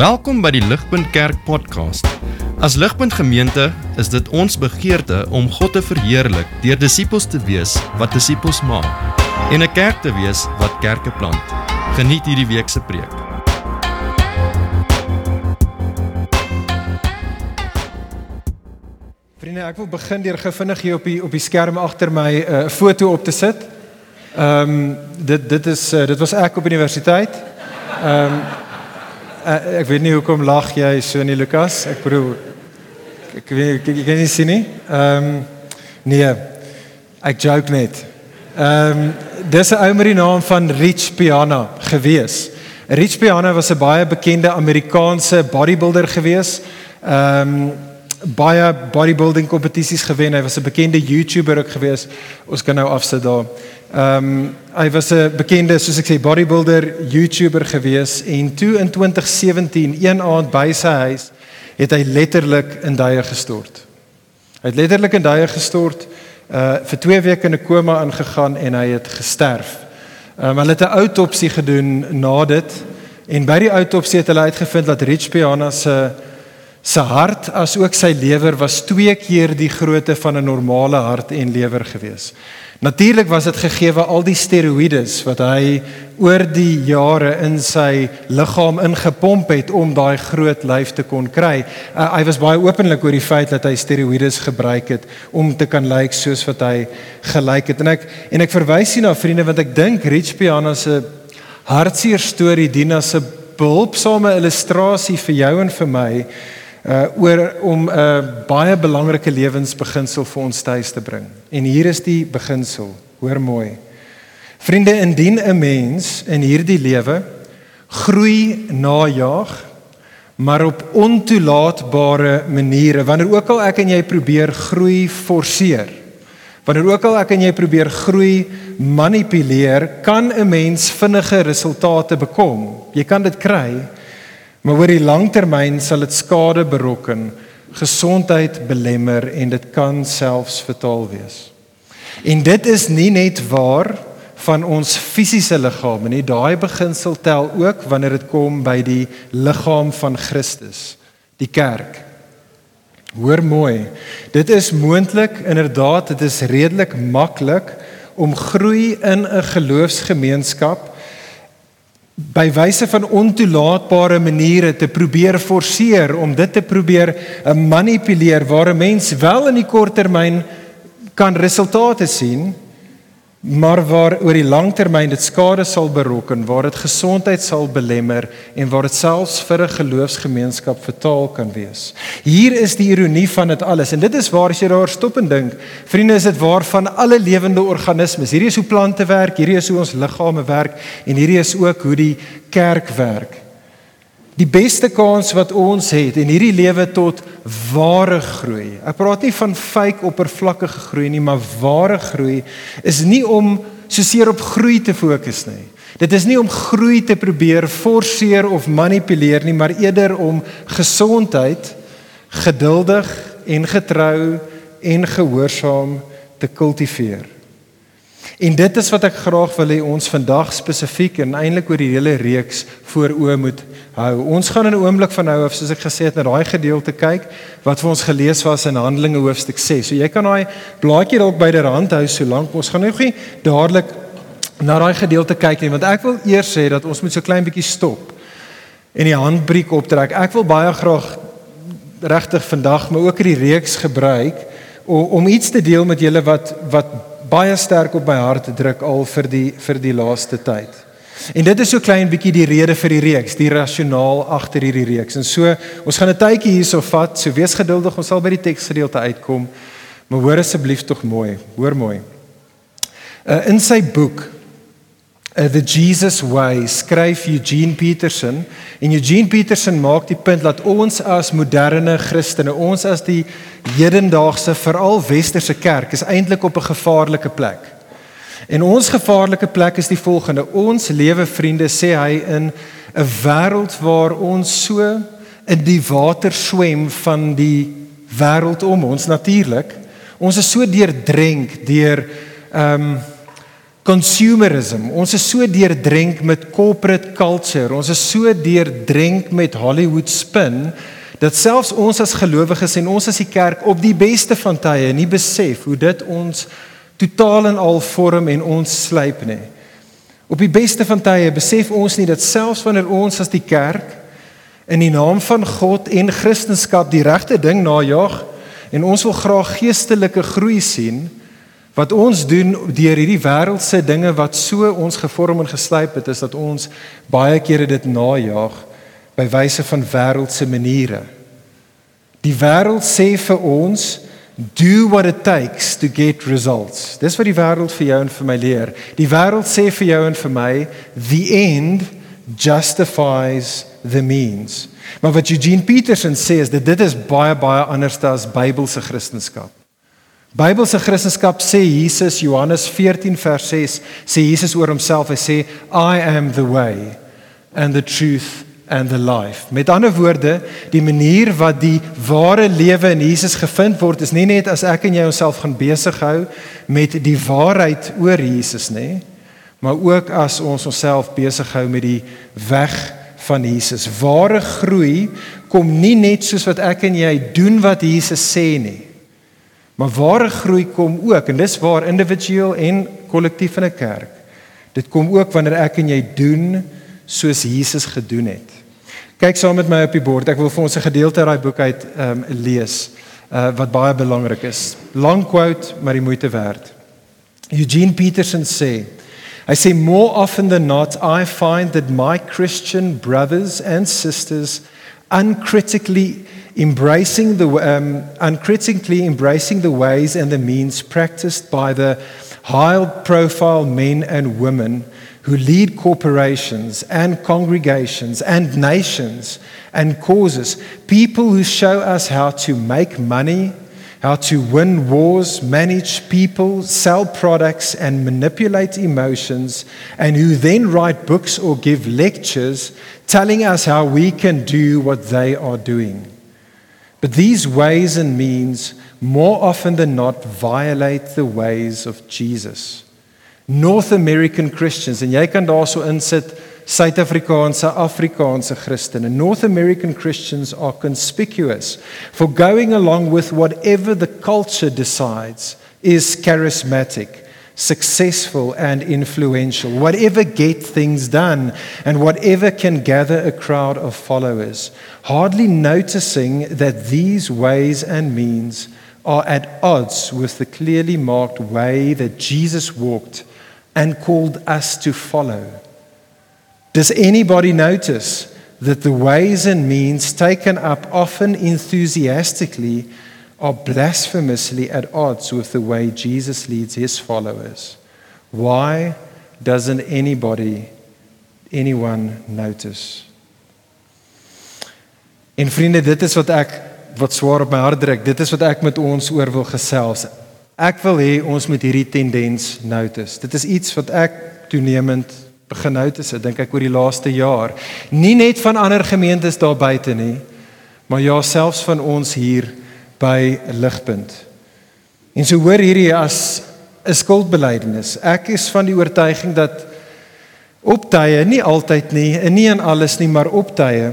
Welkom by die Ligpunt Kerk podcast. As Ligpunt Gemeente is dit ons begeerte om God te verheerlik deur disippels te wees wat disippels maak en 'n kerk te wees wat kerke plant. Geniet hierdie week se preek. Vriende, ek wil begin deur gevinnig hier op die op die skerm agter my 'n uh, foto op te sit. Ehm um, dit dit is uh, dit was ek op universiteit. Ehm um, ek weet nie hoekom lag jy so nie Lukas. Ek bedoel ek weet ek kan nie sien nie. Ehm um, nee. Ek joke net. Ehm um, dis 'n ou met die naam van Rich Piana gewees. Rich Piana was 'n baie bekende Amerikaanse bodybuilder gewees. Ehm um, baie bodybuilding kompetisies gewen. Hy was 'n bekende YouTuber ook gewees. Ons kan nou afsit daar. Ehm um, hy was 'n bekende soos ek sê bodybuilder YouTuber gewees en toe in 2017 een aand by sy huis het hy letterlik in duie gestort. Hy het letterlik in duie gestort uh vir 2 weke in 'n koma ingegaan en hy het gesterf. Ehm um, hulle het 'n autopsie gedoen na dit en by die autopsie het hulle uitgevind dat Rich Piana se Sy hart as ook sy lewer was twee keer die grootte van 'n normale hart en lewer gewees. Natuurlik was dit gegeewe al die steroïdes wat hy oor die jare in sy liggaam ingepomp het om daai groot lyf te kon kry. Uh, hy was baie openlik oor die feit dat hy steroïdes gebruik het om te kan lyk soos wat hy gelyk het. En ek en ek verwys hier na vriende want ek dink Rich Piana se hartseer storie dien as 'n behulpsame illustrasie vir jou en vir my uh oor om 'n uh, baie belangrike lewensbeginsel vir ons tuis te bring. En hier is die beginsel. Hoor mooi. Vriende, indien 'n mens in hierdie lewe groei najaag, maar op ontoelaatbare maniere, wanneer ook al ek en jy probeer groei forceer, wanneer ook al ek en jy probeer groei manipuleer, kan 'n mens vinnige resultate bekom. Jy kan dit kry. Maar oor die lang termyn sal dit skade berokken, gesondheid belemmer en dit kan selfs fataal wees. En dit is nie net waar van ons fisiese liggame nie, daai beginsel tel ook wanneer dit kom by die liggaam van Christus, die kerk. Hoor mooi. Dit is moontlik, inderdaad, dit is redelik maklik om groei in 'n geloofsgemeenskap by wyse van ontoelaatbare maniere te probeer forceer om dit te probeer eh, manipuleer waar 'n mens wel in die kort termyn kan resultate sien maar waar oor die lang termyn dit skade sal berokken waar dit gesondheid sal belemmer en waar dit selfs vir 'n geloofsgemeenskap fataal kan wees. Hier is die ironie van dit alles en dit is waar as jy daar stop en dink, vriende, is dit waar van alle lewende organismes. Hierdie is hoe plante werk, hierdie is hoe ons liggame werk en hierdie is ook hoe die kerk werk. Die beste kans wat ons het in hierdie lewe tot ware groei. Ek praat nie van fake oppervlakkige groei nie, maar ware groei is nie om so seer op groei te fokus nie. Dit is nie om groei te probeer forceer of manipuleer nie, maar eerder om gesondheid geduldig en getrou en gehoorsaam te kultiveer. En dit is wat ek graag wil hê ons vandag spesifiek en eintlik oor die hele reeks voor oë moet hou. Ons gaan in 'n oomblik van nou af soos ek gesê het na daai gedeelte kyk wat vir ons gelees was in Handelinge hoofstuk 6. So jy kan daai blaadjie dalk by die rand hou solank ons gaan nou nie dadelik na daai gedeelte kyk nie want ek wil eers sê dat ons moet so klein bietjie stop en die handbriek optrek. Ek wil baie graag regtig vandag maar ook hierdie reeks gebruik om, om iets te deel met julle wat wat baie sterk op my hart druk al vir die vir die laaste tyd. En dit is so klein bietjie die rede vir die reeks, die rasionaal agter hierdie reeks. En so, ons gaan 'n tydjie hierso vat. So wees geduldig, ons sal by die teksgedeelte uitkom. Maar hoor asseblief tog mooi. Hoor mooi. Uh, in sy boek uh, The Jesus Way skryf Eugene Peterson en Eugene Peterson maak die punt dat ons as moderne Christene, ons as die hedendaagse veral westerse kerk is eintlik op 'n gevaarlike plek. En ons gevaarlike plek is die volgende: ons lewe vriende sê hy in 'n wêreld waar ons so in die water swem van die wêreld om ons natuurlik. Ons is so deurdrenk deur ehm um, consumerism. Ons is so deurdrink met corporate culture. Ons is so deurdrink met Hollywood spin dat selfs ons as gelowiges en ons as die kerk op die beste van tye nie besef hoe dit ons totaal en al vorm en ons slyp nie. Op die beste van tye besef ons nie dat selfs wanneer ons as die kerk in die naam van God en Christendom die regte ding najag en ons wil graag geestelike groei sien, Wat ons doen deur hierdie wêreldse dinge wat so ons gevorm en geslyp het, is dat ons baie kere dit najag by wyse van wêreldse maniere. Die wêreld sê vir ons do what it takes to get results. Dis wat die wêreld vir jou en vir my leer. Die wêreld sê vir jou en vir my the end justifies the means. Maar wat Eugene Peterson sê is dat dit is baie baie anders as Bybelse Christendom. Bybelse Christendom sê Jesus Johannes 14 vers 6 sê Jesus oor homself hy sê I am the way and the truth and the life. Met ander woorde, die manier wat die ware lewe in Jesus gevind word is nie net as ek en jy onsself gaan besig hou met die waarheid oor Jesus nê, maar ook as ons onsself besig hou met die weg van Jesus. Ware groei kom nie net soos wat ek en jy doen wat Jesus sê nie. Maar ware groei kom ook en dis waar individueel en kollektief in 'n kerk. Dit kom ook wanneer ek en jy doen soos Jesus gedoen het. Kyk saam met my op die bord. Ek wil vir ons 'n gedeelte uit daai boek uit ehm um, lees uh, wat baie belangrik is. Lang quote, maar die moeite werd. Eugene Peterson sê I say more often than not I find that my Christian brothers and sisters uncritically embracing the um, uncritically embracing the ways and the means practiced by the high profile men and women who lead corporations and congregations and nations and causes. People who show us how to make money how to win wars, manage people, sell products, and manipulate emotions, and who then write books or give lectures telling us how we can do what they are doing. But these ways and means, more often than not, violate the ways of Jesus. North American Christians, en jy kan daarso insit Suid-Afrikaanse, Afrikaanse Christene. North American Christians are conspicuous for going along with whatever the culture decides is charismatic successful and influential, whatever get things done and whatever can gather a crowd of followers, hardly noticing that these ways and means are at odds with the clearly marked way that Jesus walked and called us to follow. Does anybody notice that the ways and means taken up often enthusiastically are blasphemously at odds with the way Jesus leads his followers. Why doesn't anybody, anyone notice? En vriende, dit is wat ek wat swaar op my hart druk. Dit is wat ek met ons oor wil gesels. Ek wil hê ons moet hierdie tendens notice. Dit is iets wat ek toenemend begin notice, dink ek oor die laaste jaar. Nie net van ander gemeentes daar buite nie, maar ja, selfs van ons hier by ligpunt. En so hoor hierdie as 'n skuldbelydenis. Ek is van die oortuiging dat optye nie altyd nie nie in alles nie, maar optye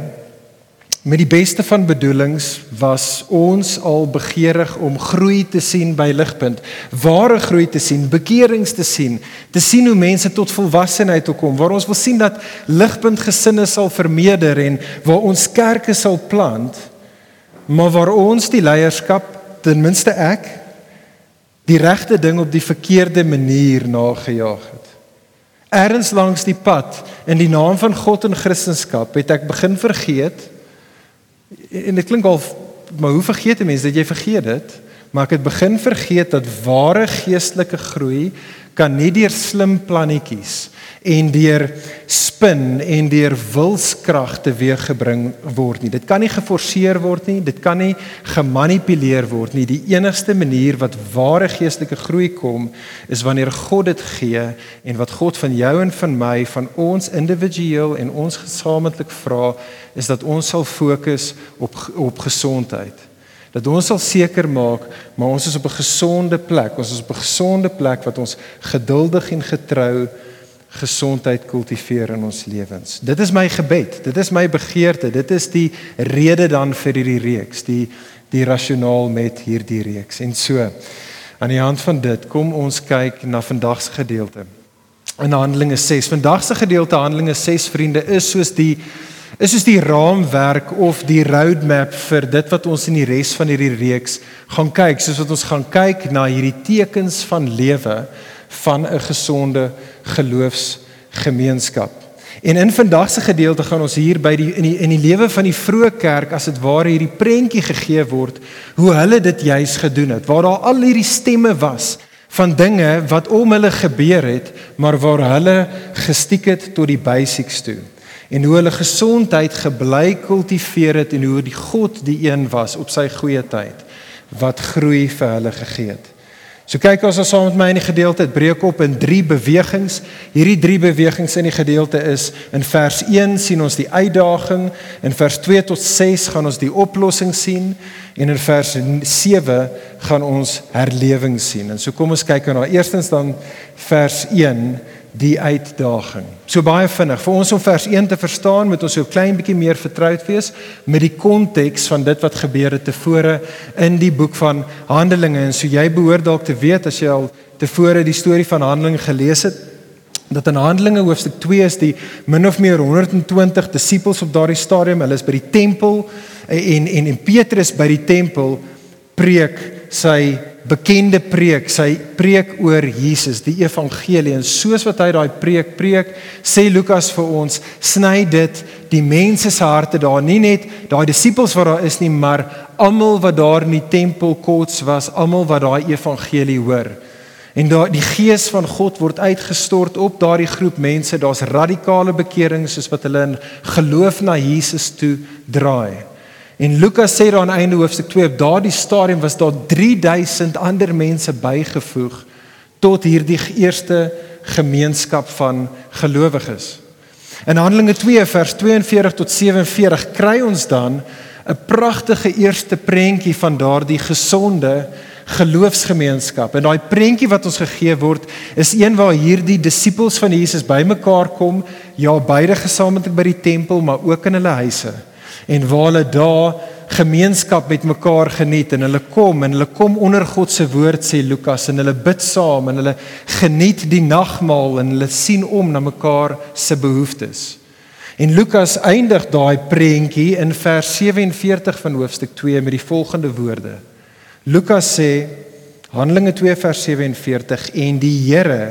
met die beste van bedoelings was ons al begeerig om groei te sien by ligpunt, ware groei te sien, bekeerings te sien, te sien hoe mense tot volwassenheid toe kom, waar ons wil sien dat ligpunt gesinne sal vermeerder en waar ons kerke sal plant maar waar ons die leierskap ten minste ek die regte ding op die verkeerde manier nagejaag het. Ergens langs die pad in die naam van God en Christendom het ek begin vergeet en dit klink al maar hoe vergeet 'n mens dat jy vergeet dit? Maar ek het begin vergeet dat ware geestelike groei kan nie deur slim plannetjies en deur spin en deur wilskrag te weer gebring word nie. Dit kan nie geforseer word nie, dit kan nie gemanipuleer word nie. Die enigste manier wat ware geestelike groei kom is wanneer God dit gee en wat God van jou en van my, van ons individueel en ons gesamentlik vra is dat ons sal fokus op op gesondheid Dat ons sal seker maak maar ons is op 'n gesonde plek. Ons is op 'n gesonde plek wat ons geduldig en getrou gesondheid kultiveer in ons lewens. Dit is my gebed. Dit is my begeerte. Dit is die rede dan vir hierdie reeks, die die rasionaal met hierdie reeks. En so aan die hand van dit kom ons kyk na vandag se gedeelte. In Handelinge 6. Vandag se gedeelte Handelinge 6 vriende is soos die is soos die raamwerk of die roadmap vir dit wat ons in die res van hierdie reeks gaan kyk, soos wat ons gaan kyk na hierdie tekens van lewe van 'n gesonde geloofsgemeenskap. En in vandag se gedeelte gaan ons hier by die in die in die lewe van die vroeë kerk as dit ware hierdie prentjie gegee word hoe hulle dit juis gedoen het. Waar daar al hierdie stemme was van dinge wat om hulle gebeur het, maar waar hulle gestiek het tot die basics toe en hoe hulle gesondheid gebly kultiveer het en hoe die God die een was op sy goeie tyd wat groei vir hulle gegee het. So kyk ons as saam met my in die gedeelte dit breek op in drie bewegings. Hierdie drie bewegings in die gedeelte is in vers 1 sien ons die uitdaging, in vers 2 tot 6 gaan ons die oplossing sien en in vers 7 gaan ons herlewing sien. En so kom ons kyk nou eerstens dan vers 1 die uitdaging. So baie vinnig. Vir ons om vers 1 te verstaan, moet ons so 'n klein bietjie meer vertroud wees met die konteks van dit wat gebeur het tevore in die boek van Handelinge. En so jy behoort dalk te weet as jy al tevore die storie van Handelinge gelees het, dat in Handelinge hoofstuk 2 is die min of meer 120 disippels op daardie stadium, hulle is by die tempel en en en Petrus by die tempel preek sy bekende preek, sy preek oor Jesus, die evangelie en soos wat hy daai preek preek, sê Lukas vir ons, sny dit die mense se harte daar, nie net daai disippels wat daar is nie, maar almal wat daar in die tempel kots was, almal wat daai evangelie hoor. En daai die gees van God word uitgestort op daardie groep mense, daar's radikale bekering soos wat hulle in geloof na Jesus toe draai. En Lukas sê daar aan einde hoofstuk 2 op daardie stadium was daar 3000 ander mense bygevoeg tot hierdie eerste gemeenskap van gelowiges. In Handelinge 2 vers 42 tot 47 kry ons dan 'n pragtige eerste prentjie van daardie gesonde geloofsgemeenskap. En daai prentjie wat ons gegee word is een waar hierdie disippels van Jesus bymekaar kom, ja beide gesamentlik by die tempel, maar ook in hulle huise en waar hulle daar gemeenskap met mekaar geniet en hulle kom en hulle kom onder God se woord sê Lukas en hulle bid saam en hulle geniet die nagmaal en hulle sien om na mekaar se behoeftes. En Lukas eindig daai prentjie in vers 47 van hoofstuk 2 met die volgende woorde. Lukas sê Handelinge 2 vers 47 en die Here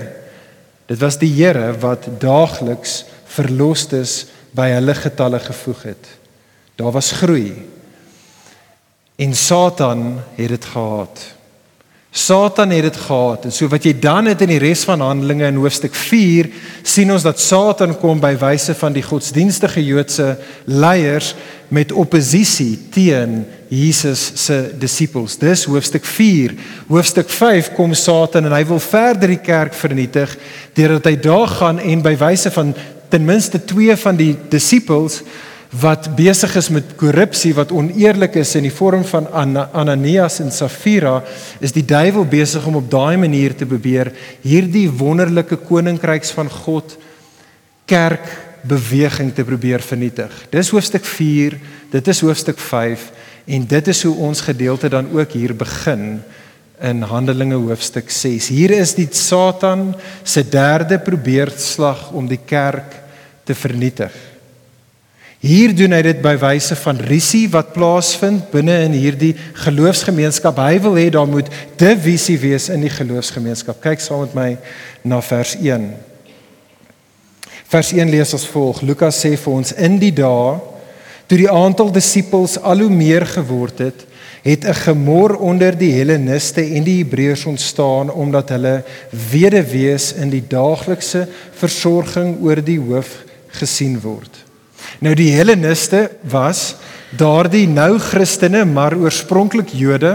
dit was die Here wat daagliks verlosters by hulle getalle gevoeg het. Daar was groei. En Satan het dit gehaat. Satan het dit gehaat. En so wat jy dan het in die res van Handelinge in hoofstuk 4 sien ons dat Satan kom by wyse van die godsdienstige Joodse leiers met oppositie teen Jesus se disippels. Dis hoofstuk 4. Hoofstuk 5 kom Satan en hy wil verder die kerk vernietig deurdat hy daar gaan en by wyse van ten minste 2 van die disippels wat besig is met korrupsie wat oneerlik is in die vorm van Ananias en Safira is die duiwel besig om op daai manier te probeer hierdie wonderlike koninkryks van God kerk beweging te probeer vernietig. Dis hoofstuk 4, dit is hoofstuk 5 en dit is hoe ons gedeelte dan ook hier begin in Handelinge hoofstuk 6. Hier is die Satan se derde probeerslag om die kerk te vernietig. Hier doen hy dit by wyse van risie wat plaasvind binne in hierdie geloofsgemeenskap. Hy wil hê daar moet divisie wees in die geloofsgemeenskap. Kyk saam met my na vers 1. Vers 1 lees as volg: Lukas sê vir ons in die dae toe die aantal disippels al hoe meer geword het, het 'n gemor onder die Helleniste en die Hebreërs ontstaan omdat hulle weduwees in die daaglikse versorging oor die hoof gesien word. Nou die Helleniste was daardie nou Christene, maar oorspronklik Jode,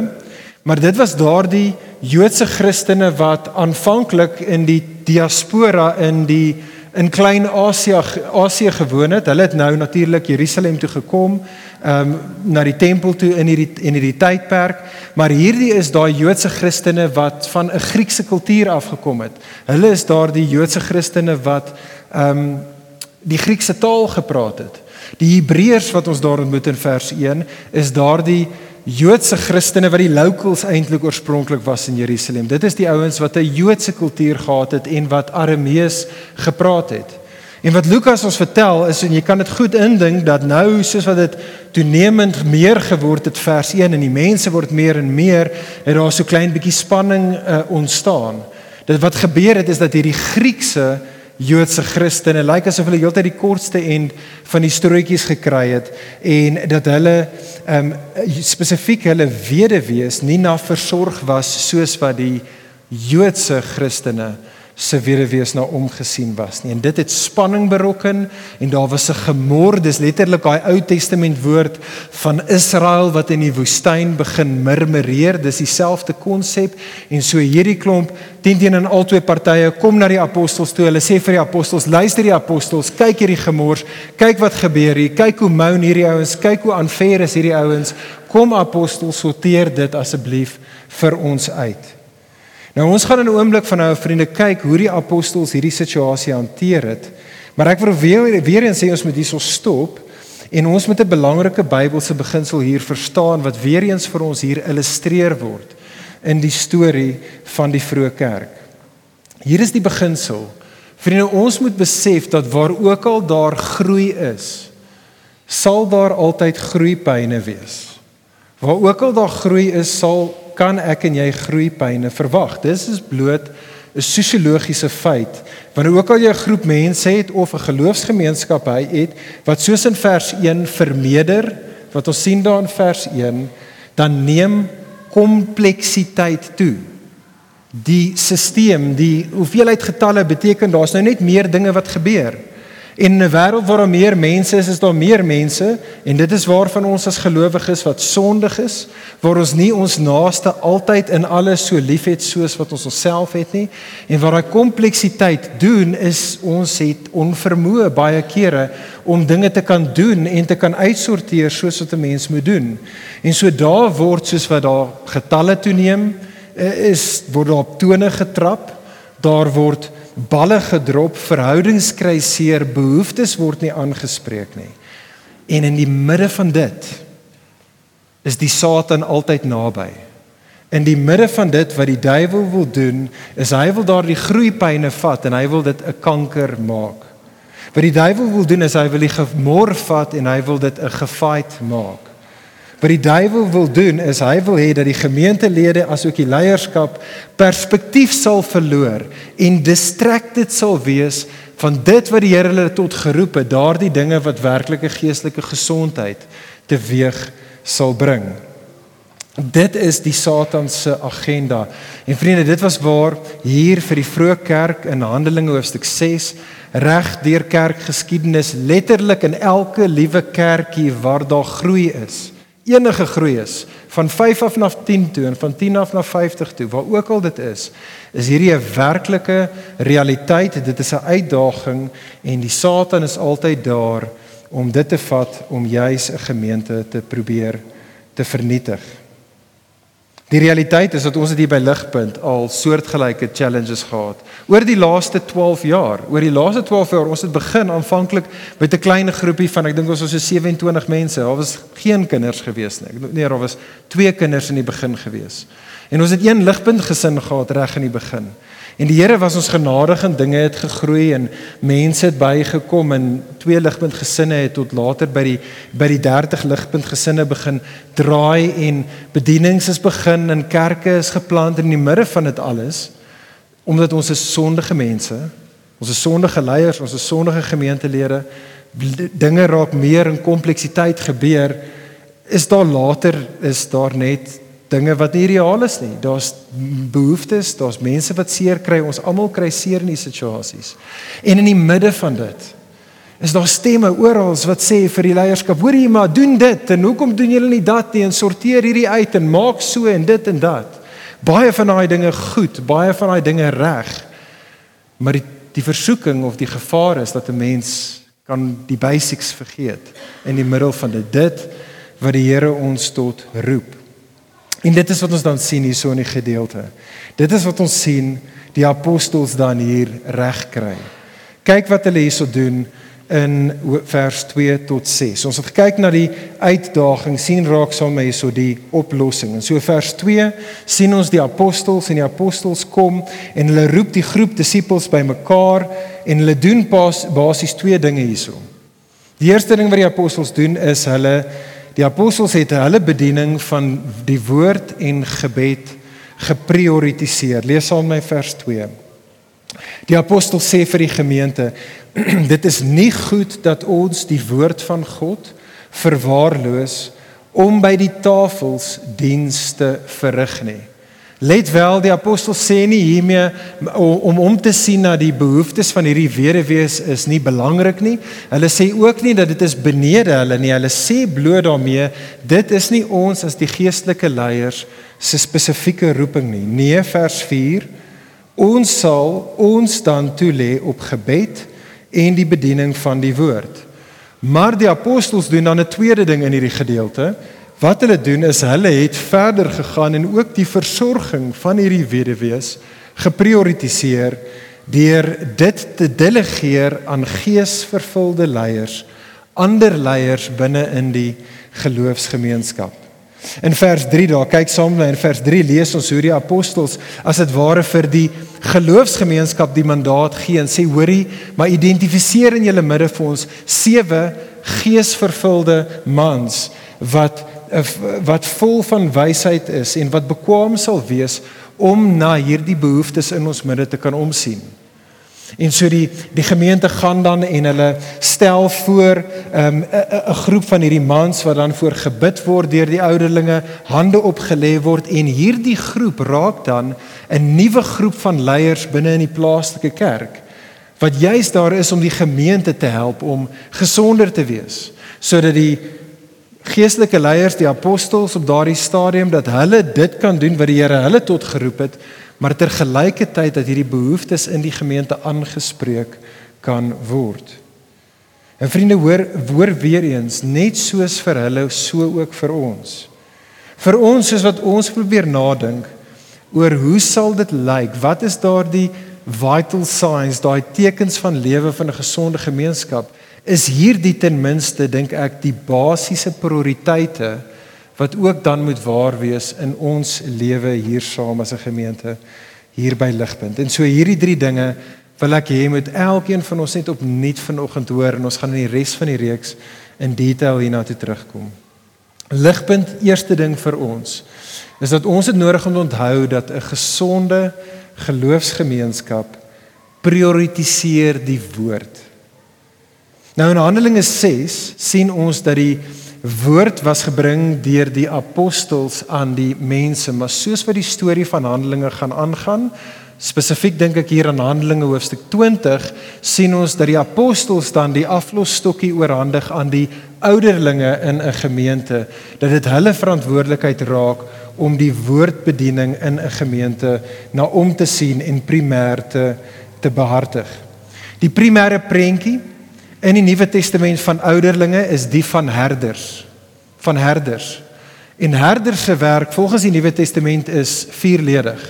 maar dit was daardie Joodse Christene wat aanvanklik in die diaspora in die in Klein-Asië Asië gewoon het. Hulle het nou natuurlik Jerusalem toe gekom, ehm um, na die tempel toe in hierdie in hierdie tydperk, maar hierdie is daai Joodse Christene wat van 'n Griekse kultuur afgekom het. Hulle is daardie Joodse Christene wat ehm um, die Griekse taal gepraat het. Die Hebreërs wat ons daar ontmoet in vers 1 is daardie Joodse Christene wat die locals eintlik oorspronklik was in Jerusalem. Dit is die ouens wat 'n Joodse kultuur gehad het en wat Aramees gepraat het. En wat Lukas ons vertel is en jy kan dit goed indink dat nou soos wat dit toenemend meer geword het vers 1 en die mense word meer en meer het daar so klein bietjie spanning uh, ontstaan. Dit wat gebeur het is dat hierdie Griekse Joodse Christene. Lyk asof hulle heeltyd die kortste end van die strootjies gekry het en dat hulle ehm um, spesifiek hulle weduwees nie na versorg was soos wat die Joodse Christene se weduwees na omgesien was nie. En dit het spanning berokken en daar was 'n gemor, dis letterlik daai Ou Testament woord van Israel wat in die woestyn begin murmureer. Dis dieselfde konsep en so hierdie klomp teen teen en albei partye kom na die apostels toe. Hulle sê vir die apostels: "Luister die apostels, kyk hierdie gemors, kyk wat gebeur hier. Kyk hoe moan hierdie ouens, kyk hoe aanver is hierdie ouens. Kom apostels, sorteer dit asseblief vir ons uit." Nou ons gaan in 'n oomblik van nou vriende kyk hoe die apostels hierdie situasie hanteer het. Maar ek wil weer weer eens sê ons moet hierso stop en ons moet 'n belangrike Bybelse beginsel hier verstaan wat weer eens vir ons hier illustreer word in die storie van die vroeë kerk. Hier is die beginsel. Vriende, ons moet besef dat waar ook al daar groei is, sal daar altyd groeipyne wees. Waar ook al daar groei is, sal kan ek en jy groeipyne verwag. Dis is bloot 'n sosiologiese feit. Wanneer ook al jy 'n groep mense het of 'n geloofsgemeenskap hy het wat soos in vers 1 vermeerder, wat ons sien daar in vers 1, dan neem kompleksiteit toe. Die stelsel, die hoeveelheid getalle beteken daar's nou net meer dinge wat gebeur. En in 'n wêreld waar daar meer mense is, is daar meer mense en dit is waarvan ons as gelowiges wat sondig is, waar ons nie ons naaste altyd in alles so liefhet soos wat ons onsself het nie en waar daai kompleksiteit doen is ons het onvermoë baie kere om dinge te kan doen en te kan uitsorteer soos wat 'n mens moet doen. En so daar word soos wat daar getalle toeneem, eh, is word daar op tone getrap, daar word balle gedrop, verhoudings kry seer, behoeftes word nie aangespreek nie. En in die midde van dit is die Satan altyd naby. In die midde van dit wat die duiwel wil doen, is hy wil daardie groeipyne vat en hy wil dit 'n kanker maak. Wat die duiwel wil doen is hy wil die gemor vat en hy wil dit 'n gefight maak. Wat die duiwel wil doen is hy wil hê dat die gemeentelede asook die leierskap perspektief sal verloor en distracted sal wees van dit wat die Here hulle tot geroep het, daardie dinge wat werklike geestelike gesondheid teweeg sal bring. Dit is die Satan se agenda. En vriende, dit was waar hier vir die vroeë kerk in Handelinge hoofstuk 6 reg deur kerkgeskiedenis letterlik in elke liewe kerkie waar daar groei is enige groei is van 5 af na 10 toe en van 10 af na 50 toe waar ook al dit is is hierdie 'n werklike realiteit dit is 'n uitdaging en die satan is altyd daar om dit te vat om juis 'n gemeente te probeer te vernietig Die realiteit is dat ons dit hier by Ligpunt al soortgelyke challenges gehad. Oor die laaste 12 jaar, oor die laaste 12 jaar, ons het begin aanvanklik met 'n klein groepie van ek dink ons was so 27 mense. Daar was geen kinders gewees nie. Ek nee, daar was twee kinders in die begin gewees. En ons het een Ligpunt gesin gehad reg in die begin. En die Here was ons genadig en dinge het gegroei en mense het bygekom en twee ligpunt gesinne het tot later by die by die 30 ligpunt gesinne begin draai en bedienings is begin en kerke is geplant in die midde van dit alles omdat ons is sondige mense, ons is sondige leiers, ons is sondige gemeentelede, dinge raak meer in kompleksiteit gebeur, is daar later is daar net dinge wat nie reëel is nie. Daar's behoeftes, daar's mense wat seer kry. Ons almal kry seer in die situasies. En in die midde van dit is daar stemme oral wat sê vir die leierskap: "Hoorie, maar doen dit en hoekom doen julle nie dat nie en sorteer hierdie uit en maak so en dit en dat." Baie van daai dinge goed, baie van daai dinge reg. Maar die die versoeking of die gevaar is dat 'n mens kan die basics vergeet in die middel van dit dit wat die Here ons tot roep. En dit is wat ons dan sien hierso in die gedeelte. Dit is wat ons sien die apostels dan hier reg kry. Kyk wat hulle hierso doen in vers 2 tot 6. Ons het gekyk na die uitdaging, sien raak saam met hierso die oplossing. En so vers 2 sien ons die apostels en die apostels kom en hulle roep die groep disippels bymekaar en hulle doen basies twee dinge hierso. Die eerste ding wat die apostels doen is hulle die apostels het hulle bediening van die woord en gebed geprioritiseer. Lees met my vers 2. Die apostel sê vir die gemeente dit is nie goed dat ons die woord van God verwaarloos om by die tafels dienste verrig nie. Let wel die apostel sê nie hiermee om om te sien na die behoeftes van hierdie weduwees is nie belangrik nie. Hulle sê ook nie dat dit is benede hulle nie. Hulle sê bloot daarmee dit is nie ons as die geestelike leiers se spesifieke roeping nie. Nee vers 4 Ons sal ons dan toelê op gebed en die bediening van die woord. Maar die apostels doen dan 'n tweede ding in hierdie gedeelte. Wat hulle doen is hulle het verder gegaan en ook die versorging van hierdie weduwees geprioritiseer deur dit te delegeer aan geesvervulde leiers, ander leiers binne in die geloofsgemeenskap. In vers 3 daar kyk saam met my in vers 3 lees ons hoe die apostels as dit ware vir die geloofsgemeenskap die mandaat gee en sê hoorie maar identifiseer in julle midde vir ons sewe geesvervulde mans wat wat vol van wysheid is en wat bekwam sal wees om na hierdie behoeftes in ons midde te kan omsien. En so die die gemeente gaan dan en hulle stel voor 'n um, 'n groep van hierdie mans wat dan voor gebid word deur die ouderlinge, hande opgelê word en hierdie groep raak dan 'n nuwe groep van leiers binne in die plaaslike kerk wat juis daar is om die gemeente te help om gesonder te wees sodat die geestelike leiers, die apostels op daardie stadium dat hulle dit kan doen wat die Here hulle tot geroep het maar tergelykertyd dat hierdie behoeftes in die gemeente aangespreek kan word. En vriende hoor hoor weer eens net soos vir hulle so ook vir ons. Vir ons soos wat ons probeer nadink oor hoe sal dit lyk? Wat is daardie vital signs, daai tekens van lewe van 'n gesonde gemeenskap? Is hierdie ten minste dink ek die basiese prioriteite wat ook dan moet waar wees in ons lewe hier saam as 'n gemeente hier by Ligpunt. En so hierdie drie dinge wil ek hê moet elkeen van ons net opnuut vanoggend hoor en ons gaan in die res van die reeks in detail hierna toe terugkom. Ligpunt eerste ding vir ons is dat ons het nodig om te onthou dat 'n gesonde geloofsgemeenskap prioritiseer die woord. Nou in Handelinge 6 sien ons dat die woord was gebring deur die apostels aan die mense, maar soos wat die storie van Handelinge gaan aangaan, spesifiek dink ek hier aan Handelinge hoofstuk 20, sien ons dat die apostels dan die aflosstokkie oorhandig aan die ouderlinge in 'n gemeente, dat dit hulle verantwoordelikheid raak om die woordbediening in 'n gemeente na om te sien en primêr te te behartig. Die primêre prentjie in die Nuwe Testament van ouderlinge is die van herders van herders. En herders se werk volgens die Nuwe Testament is vierledig.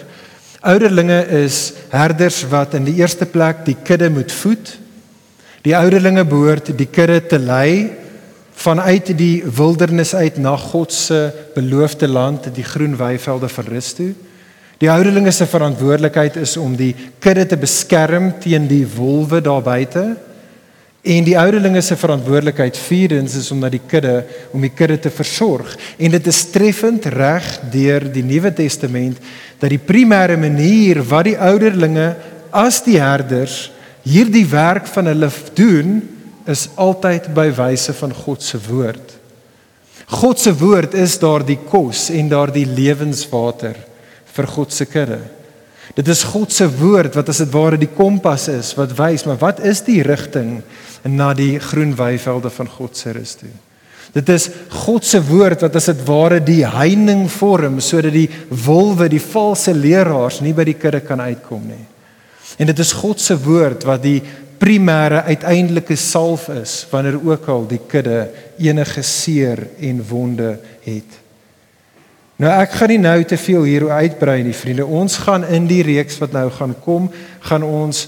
Ouderlinge is herders wat in die eerste plek die kudde moet voed. Die ouderlinge behoort die kudde te lei vanuit die wildernis uit na God se beloofde land, die groen weivelde van rus toe. Die ouderlinge se verantwoordelikheid is om die kudde te beskerm teen die wolwe daar buite. En die ouderlinge se verantwoordelikheid vierens is om na die kudde om die kudde te versorg. En dit is treffend reg deur die Nuwe Testament dat die primêre manier wat die ouderlinge as die herders hierdie werk van hulle doen is altyd by wyse van God se woord. God se woord is daardie kos en daardie lewenswater vir God se kudde. Dit is God se woord wat as dit ware die kompas is wat wys, maar wat is die rigting na die groen weivelde van God se rus toe? Dit is God se woord wat as dit ware die heining vorm sodat die wolwe, die valse leraars nie by die kudde kan uitkom nie. En dit is God se woord wat die primêre uiteindelike salf is wanneer ook al die kudde enige seer en wonde het. Nou ek gaan nie nou te veel hier uitbrei nie vriende. Ons gaan in die reeks wat nou gaan kom, gaan ons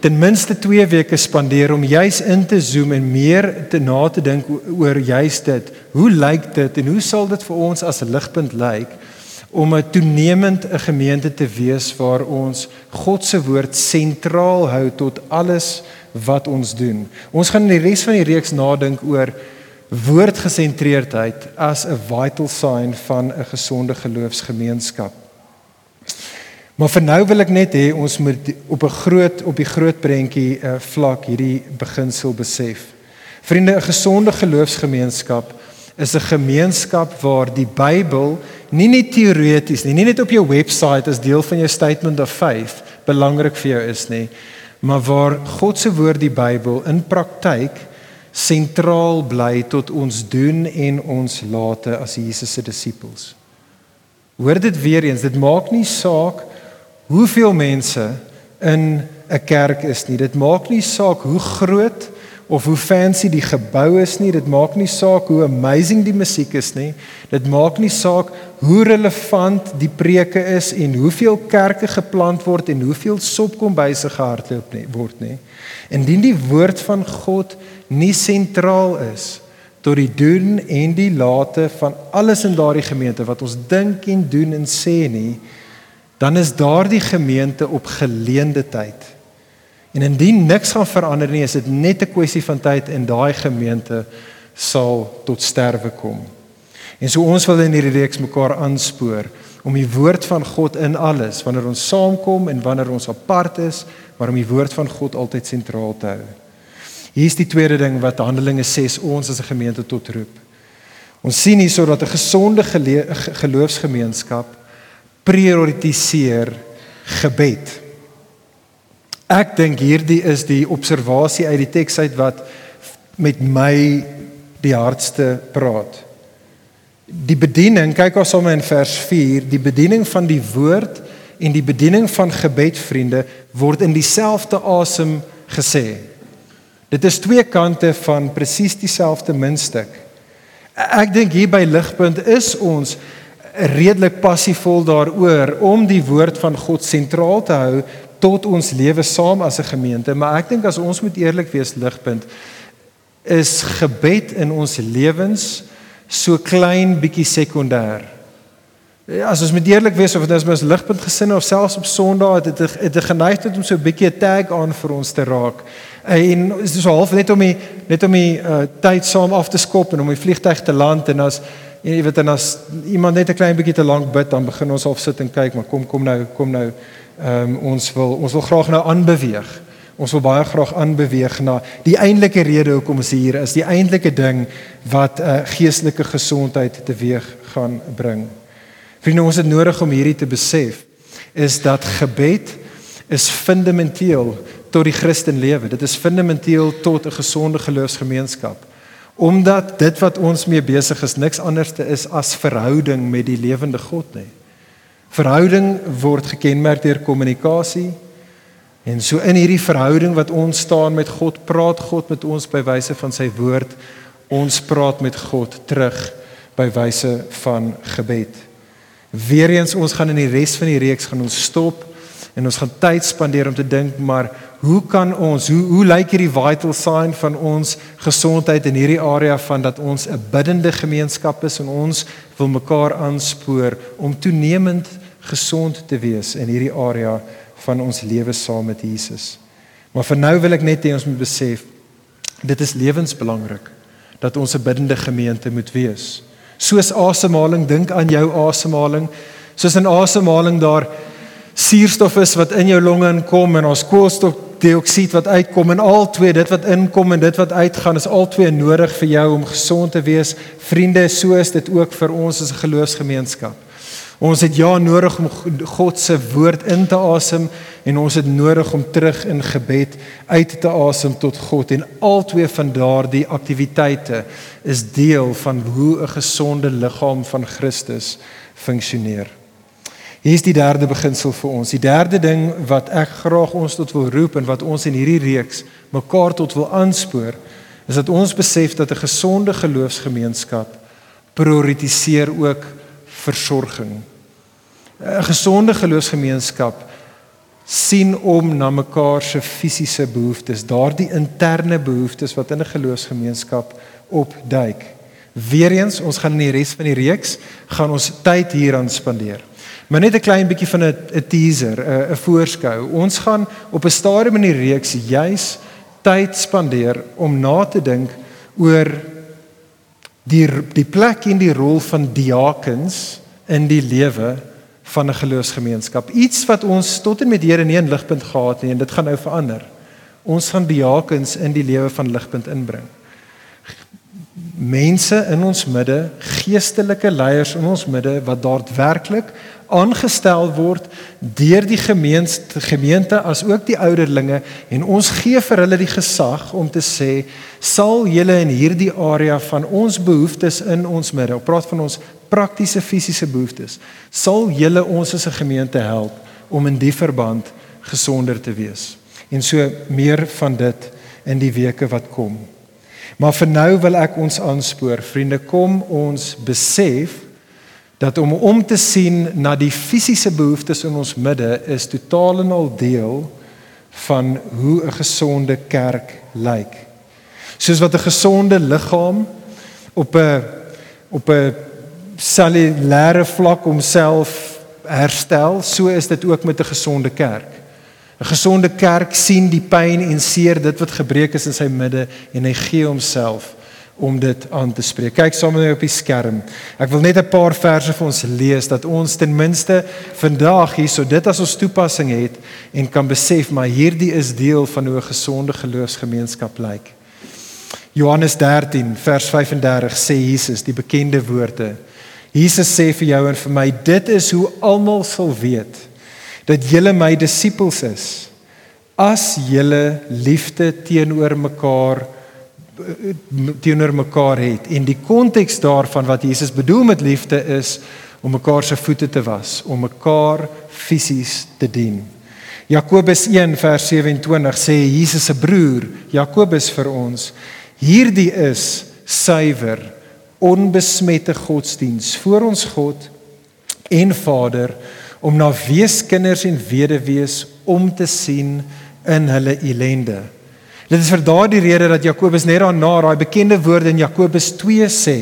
ten minste 2 weke spandeer om juis in te zoom en meer te na te dink oor juis dit. Hoe lyk dit en hoe sal dit vir ons as 'n ligpunt lyk om 'n toenemend 'n gemeente te wees waar ons God se woord sentraal hou tot alles wat ons doen. Ons gaan in die res van die reeks nadink oor woordgesentreerdheid as 'n vital sign van 'n gesonde geloofsgemeenskap. Maar vir nou wil ek net hê ons moet op 'n groot op die groot prentjie uh, vlak hierdie beginsel besef. Vriende, 'n gesonde geloofsgemeenskap is 'n gemeenskap waar die Bybel nie net teoreties nie, nie net op jou webwerf as deel van jou statement of faith belangrik vir jou is nie, maar waar God se woord die Bybel in praktyk sentraal bly tot ons doen en ons late as Jesus se disippels. Hoor dit weer eens, dit maak nie saak hoeveel mense in 'n kerk is nie. Dit maak nie saak hoe groot of hoe fancy die gebou is nie, dit maak nie saak hoe amazing die musiek is nie. Dit maak nie saak hoe relevant die preke is en hoeveel kerke geplant word en hoeveel sopkombuise gehardloop nie word nie. Indien die woord van God nie sentraal is tot die doen en die late van alles in daardie gemeente wat ons dink en doen en sê nie, dan is daardie gemeente op geleende tyd. En indien niks gaan verander nie, is dit net 'n kwessie van tyd en daai gemeente sal tot sterwe kom. En so ons wil in hierdie reeks mekaar aanspoor om die woord van God in alles, wanneer ons saamkom en wanneer ons apart is, maar om die woord van God altyd sentraal te hou. Hier is die tweede ding wat Handelinge 6 ons as 'n gemeente tot roep. Ons sien hier sodat 'n gesonde geloofsgemeenskap prioritiseer gebed. Ek dink hierdie is die observasie uit die teks uit wat met my die hardste praat. Die bediening, kyk ons sommer in vers 4, die bediening van die woord en die bediening van gebed vriende word in dieselfde asem gesê. Dit is twee kante van presies dieselfde muntstuk. Ek dink hier by ligpunt is ons redelik passievol daaroor om die woord van God sentraal te hou tot ons lewe saam as 'n gemeente, maar ek dink as ons moet eerlik wees ligpunt is gebed in ons lewens so klein bietjie sekondêr. As ons moet eerlik wees of dit is mens ligpunt gesinne of selfs op Sondag het dit het 'n geneigtheid om so 'n bietjie 'n tag aan vir ons te raak. En is so half net om die net om die uh, tyd saam af te skop en om die vliegtyg te land en as jy weet en as iemand net 'n klein bietjie te lank bid dan begin ons al sit en kyk maar kom kom nou kom nou um, ons wil ons wil graag nou aanbeweeg. Ons wil baie graag aanbeweeg na die eintlike rede hoekom ons hier is, die eintlike ding wat 'n uh, geestelike gesondheid teweeg gaan bring. Vriende, ons het nodig om hierdie te besef is dat gebed is fundamenteel tot die Christenlewe. Dit is fundamenteel tot 'n gesonde geloofsgemeenskap. Omdat dit wat ons mee besig is niks anders te is as verhouding met die lewende God nie. Verhouding word gekenmerk deur kommunikasie. En so in hierdie verhouding wat ons staan met God, praat God met ons by wyse van sy woord. Ons praat met God terug by wyse van gebed. Weereens ons gaan in die res van die reeks gaan ons stop en ons gaan tyd spandeer om te dink maar hoe kan ons hoe hoe lyk hierdie vital sign van ons gesondheid in hierdie area van dat ons 'n biddende gemeenskap is en ons wil mekaar aanspoor om toenemend gesond te wees in hierdie area van ons lewe saam met Jesus. Maar vir nou wil ek net hê ons moet besef dit is lewensbelangrik dat ons 'n biddende gemeente moet wees soos asemhaling dink aan jou asemhaling soos in asemhaling daar suurstof is wat in jou longe inkom en ons koolstofdioksied wat uitkom en al twee dit wat inkom en dit wat uitgaan is al twee nodig vir jou om gesond te wees. Vriende so is dit ook vir ons as 'n geloofsgemeenskap. Ons het ja nodig om God se woord in te asem en ons het nodig om terug in gebed uit te asem tot God. En albei van daardie aktiwiteite is deel van hoe 'n gesonde liggaam van Christus funksioneer. Hier is die derde beginsel vir ons. Die derde ding wat ek graag ons tot wil roep en wat ons in hierdie reeks mekaar tot wil aanspoor, is dat ons besef dat 'n gesonde geloofsgemeenskap prioritiseer ook versorging. 'n Gesonde geloofsgemeenskap sien om na mekaar se fisiese behoeftes, daardie interne behoeftes wat in 'n geloofsgemeenskap opduik. Weereens, ons gaan in die res van die reeks gaan ons tyd hieraan spandeer. Maar net 'n klein bietjie van 'n 'n teaser, 'n 'n voorskou. Ons gaan op 'n stadium in die reeks juis tyd spandeer om na te dink oor die die plek en die rol van diakens in die lewe van 'n geloofsgemeenskap. Iets wat ons tot en met hier in 'n ligpunt gehad het en dit gaan nou verander. Ons gaan diakens in die lewe van ligpunt inbring mense in ons midde, geestelike leiers in ons midde wat daadwerklik aangestel word deur die gemeente gemeente as ook die ouderlinge en ons gee vir hulle die gesag om te sê sal julle in hierdie area van ons behoeftes in ons midde, op praat van ons praktiese fisiese behoeftes, sal julle ons as 'n gemeente help om in die verband gesonder te wees. En so meer van dit in die weke wat kom. Maar vir nou wil ek ons aanspoor, vriende, kom ons besef dat om om te sien na die fisiese behoeftes in ons midde is totaal en al deel van hoe 'n gesonde kerk lyk. Soos wat 'n gesonde liggaam op 'n op 'n cellulêre vlak homself herstel, so is dit ook met 'n gesonde kerk. 'n Gesonde kerk sien die pyn en seer dit wat gebreek is in sy midde en hy gee homself om dit aan te spreek. Kyk saam met my op die skerm. Ek wil net 'n paar verse vir ons lees dat ons ten minste vandag hierso dit as ons toepassing het en kan besef maar hierdie is deel van hoe 'n gesonde geloofsgemeenskap lyk. Johannes 13 vers 35 sê Jesus die bekende woorde. Jesus sê vir jou en vir my dit is hoe almal sal weet dat julle my disippels is as julle liefde teenoor mekaar teenoor mekaar het en die konteks daarvan wat Jesus bedoel met liefde is om mekaar se voete te was, om mekaar fisies te dien. Jakobus 1 vers 27 sê Jesus se broer Jakobus vir ons hierdie is suiwer onbesmette godsdiens voor ons God en Vader om na weeskinders en weduwees om te sien in hulle ellende. Dit is vir daardie rede dat Jakobus net daarna daai bekende woorde in Jakobus 2 sê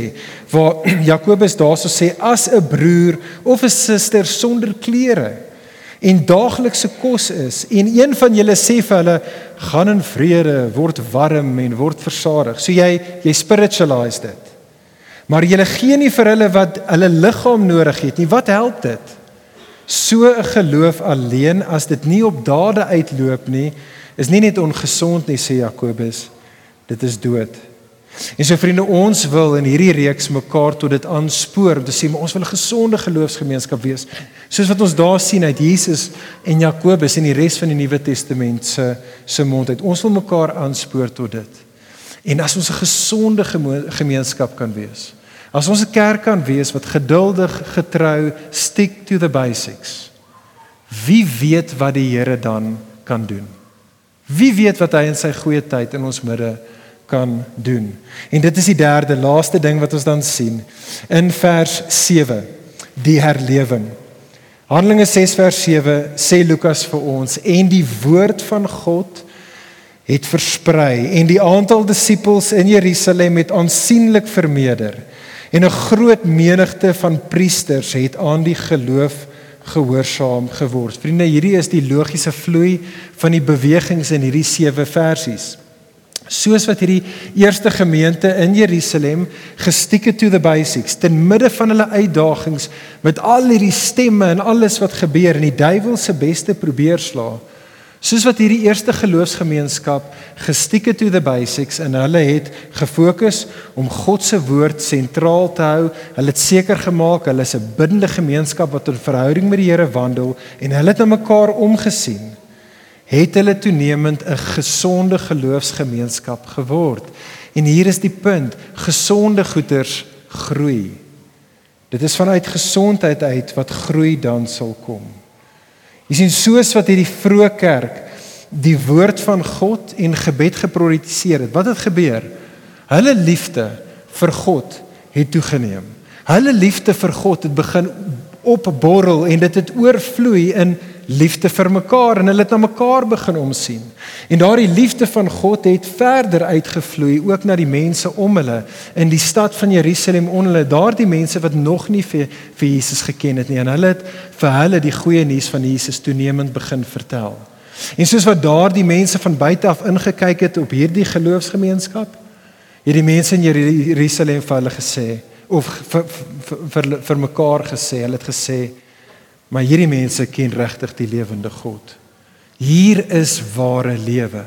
waar Jakobus daarso sê as 'n broer of 'n suster sonder klere en daaglikse kos is en een van julle sê vir hulle gaan in vrede word warm en word versadig. So jy jy spiritualize dit. Maar jy gee nie vir hulle wat hulle liggaam nodig het nie. Wat help dit? So 'n geloof alleen as dit nie op dade uitloop nie is nie net ongesond nie sê Jakobus dit is dood. En so vriende ons wil in hierdie reeks mekaar tot dit aanspoor om te sê ons wil 'n gesonde geloofsgemeenskap wees soos wat ons daar sien uit Jesus en Jakobus en die res van die Nuwe Testament se se mond uit. Ons wil mekaar aanspoor tot dit. En as ons 'n gesonde gemeenskap kan wees. As ons 'n kerk kan wees wat geduldig, getrou, stick to the basics. Wie weet wat die Here dan kan doen? Wie weet wat hy in sy goeie tyd in ons midde kan doen. En dit is die derde laaste ding wat ons dan sien in vers 7, die herlewing. Handelinge 6 vers 7 sê Lukas vir ons en die woord van God het versprei en die aantal disippels in Jerusalem het aansienlik vermeerder en 'n groot menigte van priesters het aan die geloof gehoorsaam geword. Vriende, hierdie is die logiese vloei van die bewegings in hierdie sewe versies. Soos wat hierdie eerste gemeente in Jerusalem gestieke to the basics, ten midde van hulle uitdagings met al hierdie stemme en alles wat gebeur en die duiwel se beste probeer slaan. Soos wat hierdie eerste geloofsgemeenskap gestieke to the basics en hulle het gefokus om God se woord sentraal te hou. Hulle het seker gemaak hulle is 'n bindende gemeenskap wat in verhouding met die Here wandel en hulle het na mekaar omgesien. Het hulle toenemend 'n gesonde geloofsgemeenskap geword. En hier is die punt, gesonde goeders groei. Dit is vanuit gesondheid uit wat groei dan sal kom. Jy sien soos wat hierdie vroeë kerk die woord van God en gebed geprioritiseer het. Wat het gebeur? Hulle liefde vir God het toegeneem. Hulle liefde vir God het begin opborrel en dit het oorvloei in liefde vir mekaar en hulle het na mekaar begin omsien. En daardie liefde van God het verder uitgevloei ook na die mense om hulle in die stad van Jerusalem on hulle daardie mense wat nog nie vir, vir Jesus geken het nie en hulle het vir hulle die goeie nuus van Jesus toenemend begin vertel. En soos wat daardie mense van buite af ingekyk het op hierdie geloofsgemeenskap, het die mense in Jerusalem vir hulle gesê of vir vir vir, vir mekaar gesê, hulle het gesê, maar hierdie mense ken regtig die lewende God. Hier is ware lewe.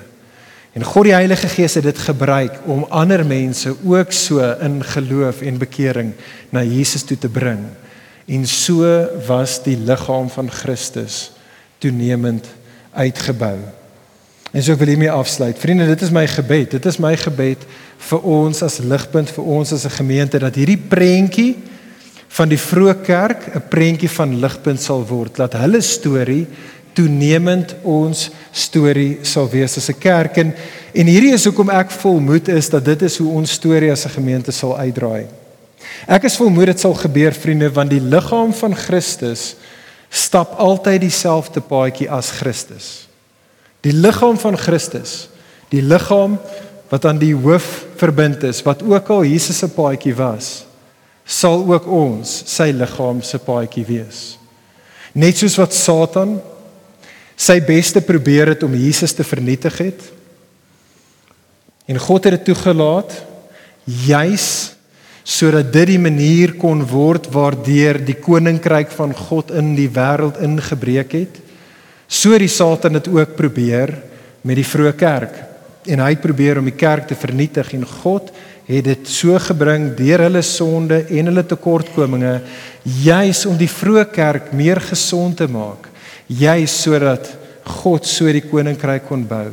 En God die Heilige Gees het dit gebruik om ander mense ook so in geloof en bekering na Jesus toe te bring. En so was die liggaam van Christus toenemend uitgebou. En so ek wil hiermee afsluit. Vriende, dit is my gebed. Dit is my gebed vir ons as ligpunt vir ons as 'n gemeente dat hierdie prentjie van die vroeë kerk 'n prentjie van ligpunt sal word. Laat hulle storie toenemend ons storie sal wees as 'n kerk en en hierdie is hoekom ek volmoed is dat dit is hoe ons storie as 'n gemeente sal uitdraai. Ek is volmoed dit sal gebeur vriende want die liggaam van Christus stap altyd dieselfde paadjie as Christus. Die liggaam van Christus, die liggaam wat aan die hoof verbind is, wat ook al Jesus se paadjie was, sal ook ons sy liggaam se paadjie wees. Net soos wat Satan sy beste probeer het om Jesus te vernietig het en God het dit toegelaat juis sodat dit die manier kon word waardeur die koninkryk van God in die wêreld ingebreek het. So die Satan het ook probeer met die vroeë kerk. En hy het probeer om die kerk te vernietig en God het dit so gebring deur hulle sonde en hulle tekortkominge juis om die vroeë kerk meer gesond te maak. Juis sodat God so die koninkryk kon bou.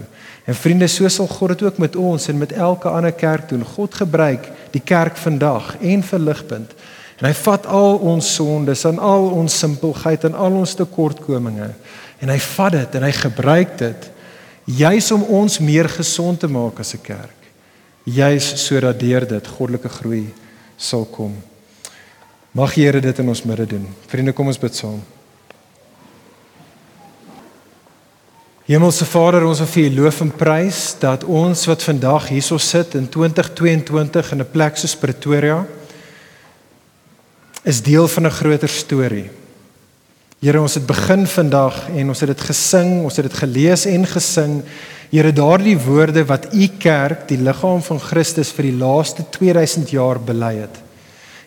En vriende, so sal God dit ook met ons en met elke ander kerk doen. God gebruik die kerk vandag en vir ligpunt. En hy vat al ons sondes en al ons simpelheid en al ons tekortkominge en hy vat dit en hy gebruik dit juis om ons meer gesond te maak as 'n kerk. Juis sodat deur dit goddelike groei sal kom. Mag die Here dit in ons midde doen. Vriende, kom ons bid saam. Hemelse Vader, ons wil vir U loof en prys dat ons wat vandag hierso sit in 2022 in 'n plek soos Pretoria is deel van 'n groter storie. Here, ons het begin vandag en ons het dit gesing, ons het dit gelees en gesing. Here, daardie woorde wat U kerk, die liggaam van Christus vir die laaste 2000 jaar bely het.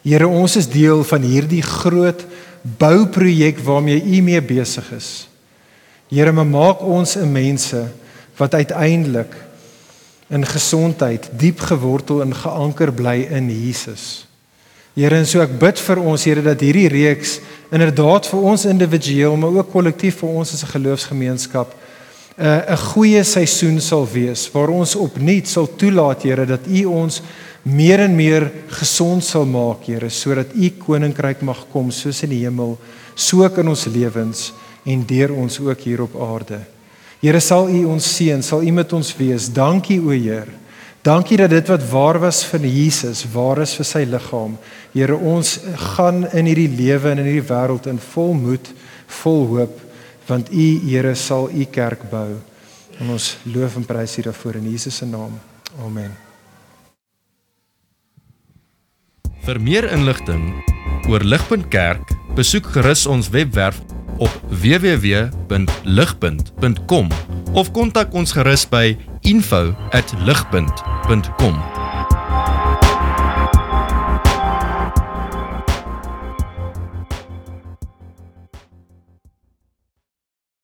Here, ons is deel van hierdie groot bouprojek waarmee U mee besig is. Here, maak ons 'n mense wat uiteindelik in gesondheid diep gewortel en geanker bly in Jesus. Here, en so ek bid vir ons Here dat hierdie reeks inderdaad vir ons individueel, maar ook kollektief vir ons as 'n geloofsgemeenskap 'n uh, 'n goeie seisoen sal wees waar ons opnuut sal toelaat Here dat U ons meer en meer gesond sal maak Here sodat U koninkryk mag kom soos in die hemel, so ook in ons lewens en deur ons ook hier op aarde. Here sal U ons seën, sal U met ons wees. Dankie o Heer. Dankie dat dit wat waar was vir Jesus, waar is vir sy liggaam. Here, ons gaan in hierdie lewe en in hierdie wêreld in vol moed, vol hoop, want U Here sal U kerk bou. En ons loof en prys U daarvoor in Jesus se naam. Amen. Vir meer inligting oor Ligpunt Kerk, besoek gerus ons webwerf op www.ligpunt.com of kontak ons gerus by info@ligpunt.com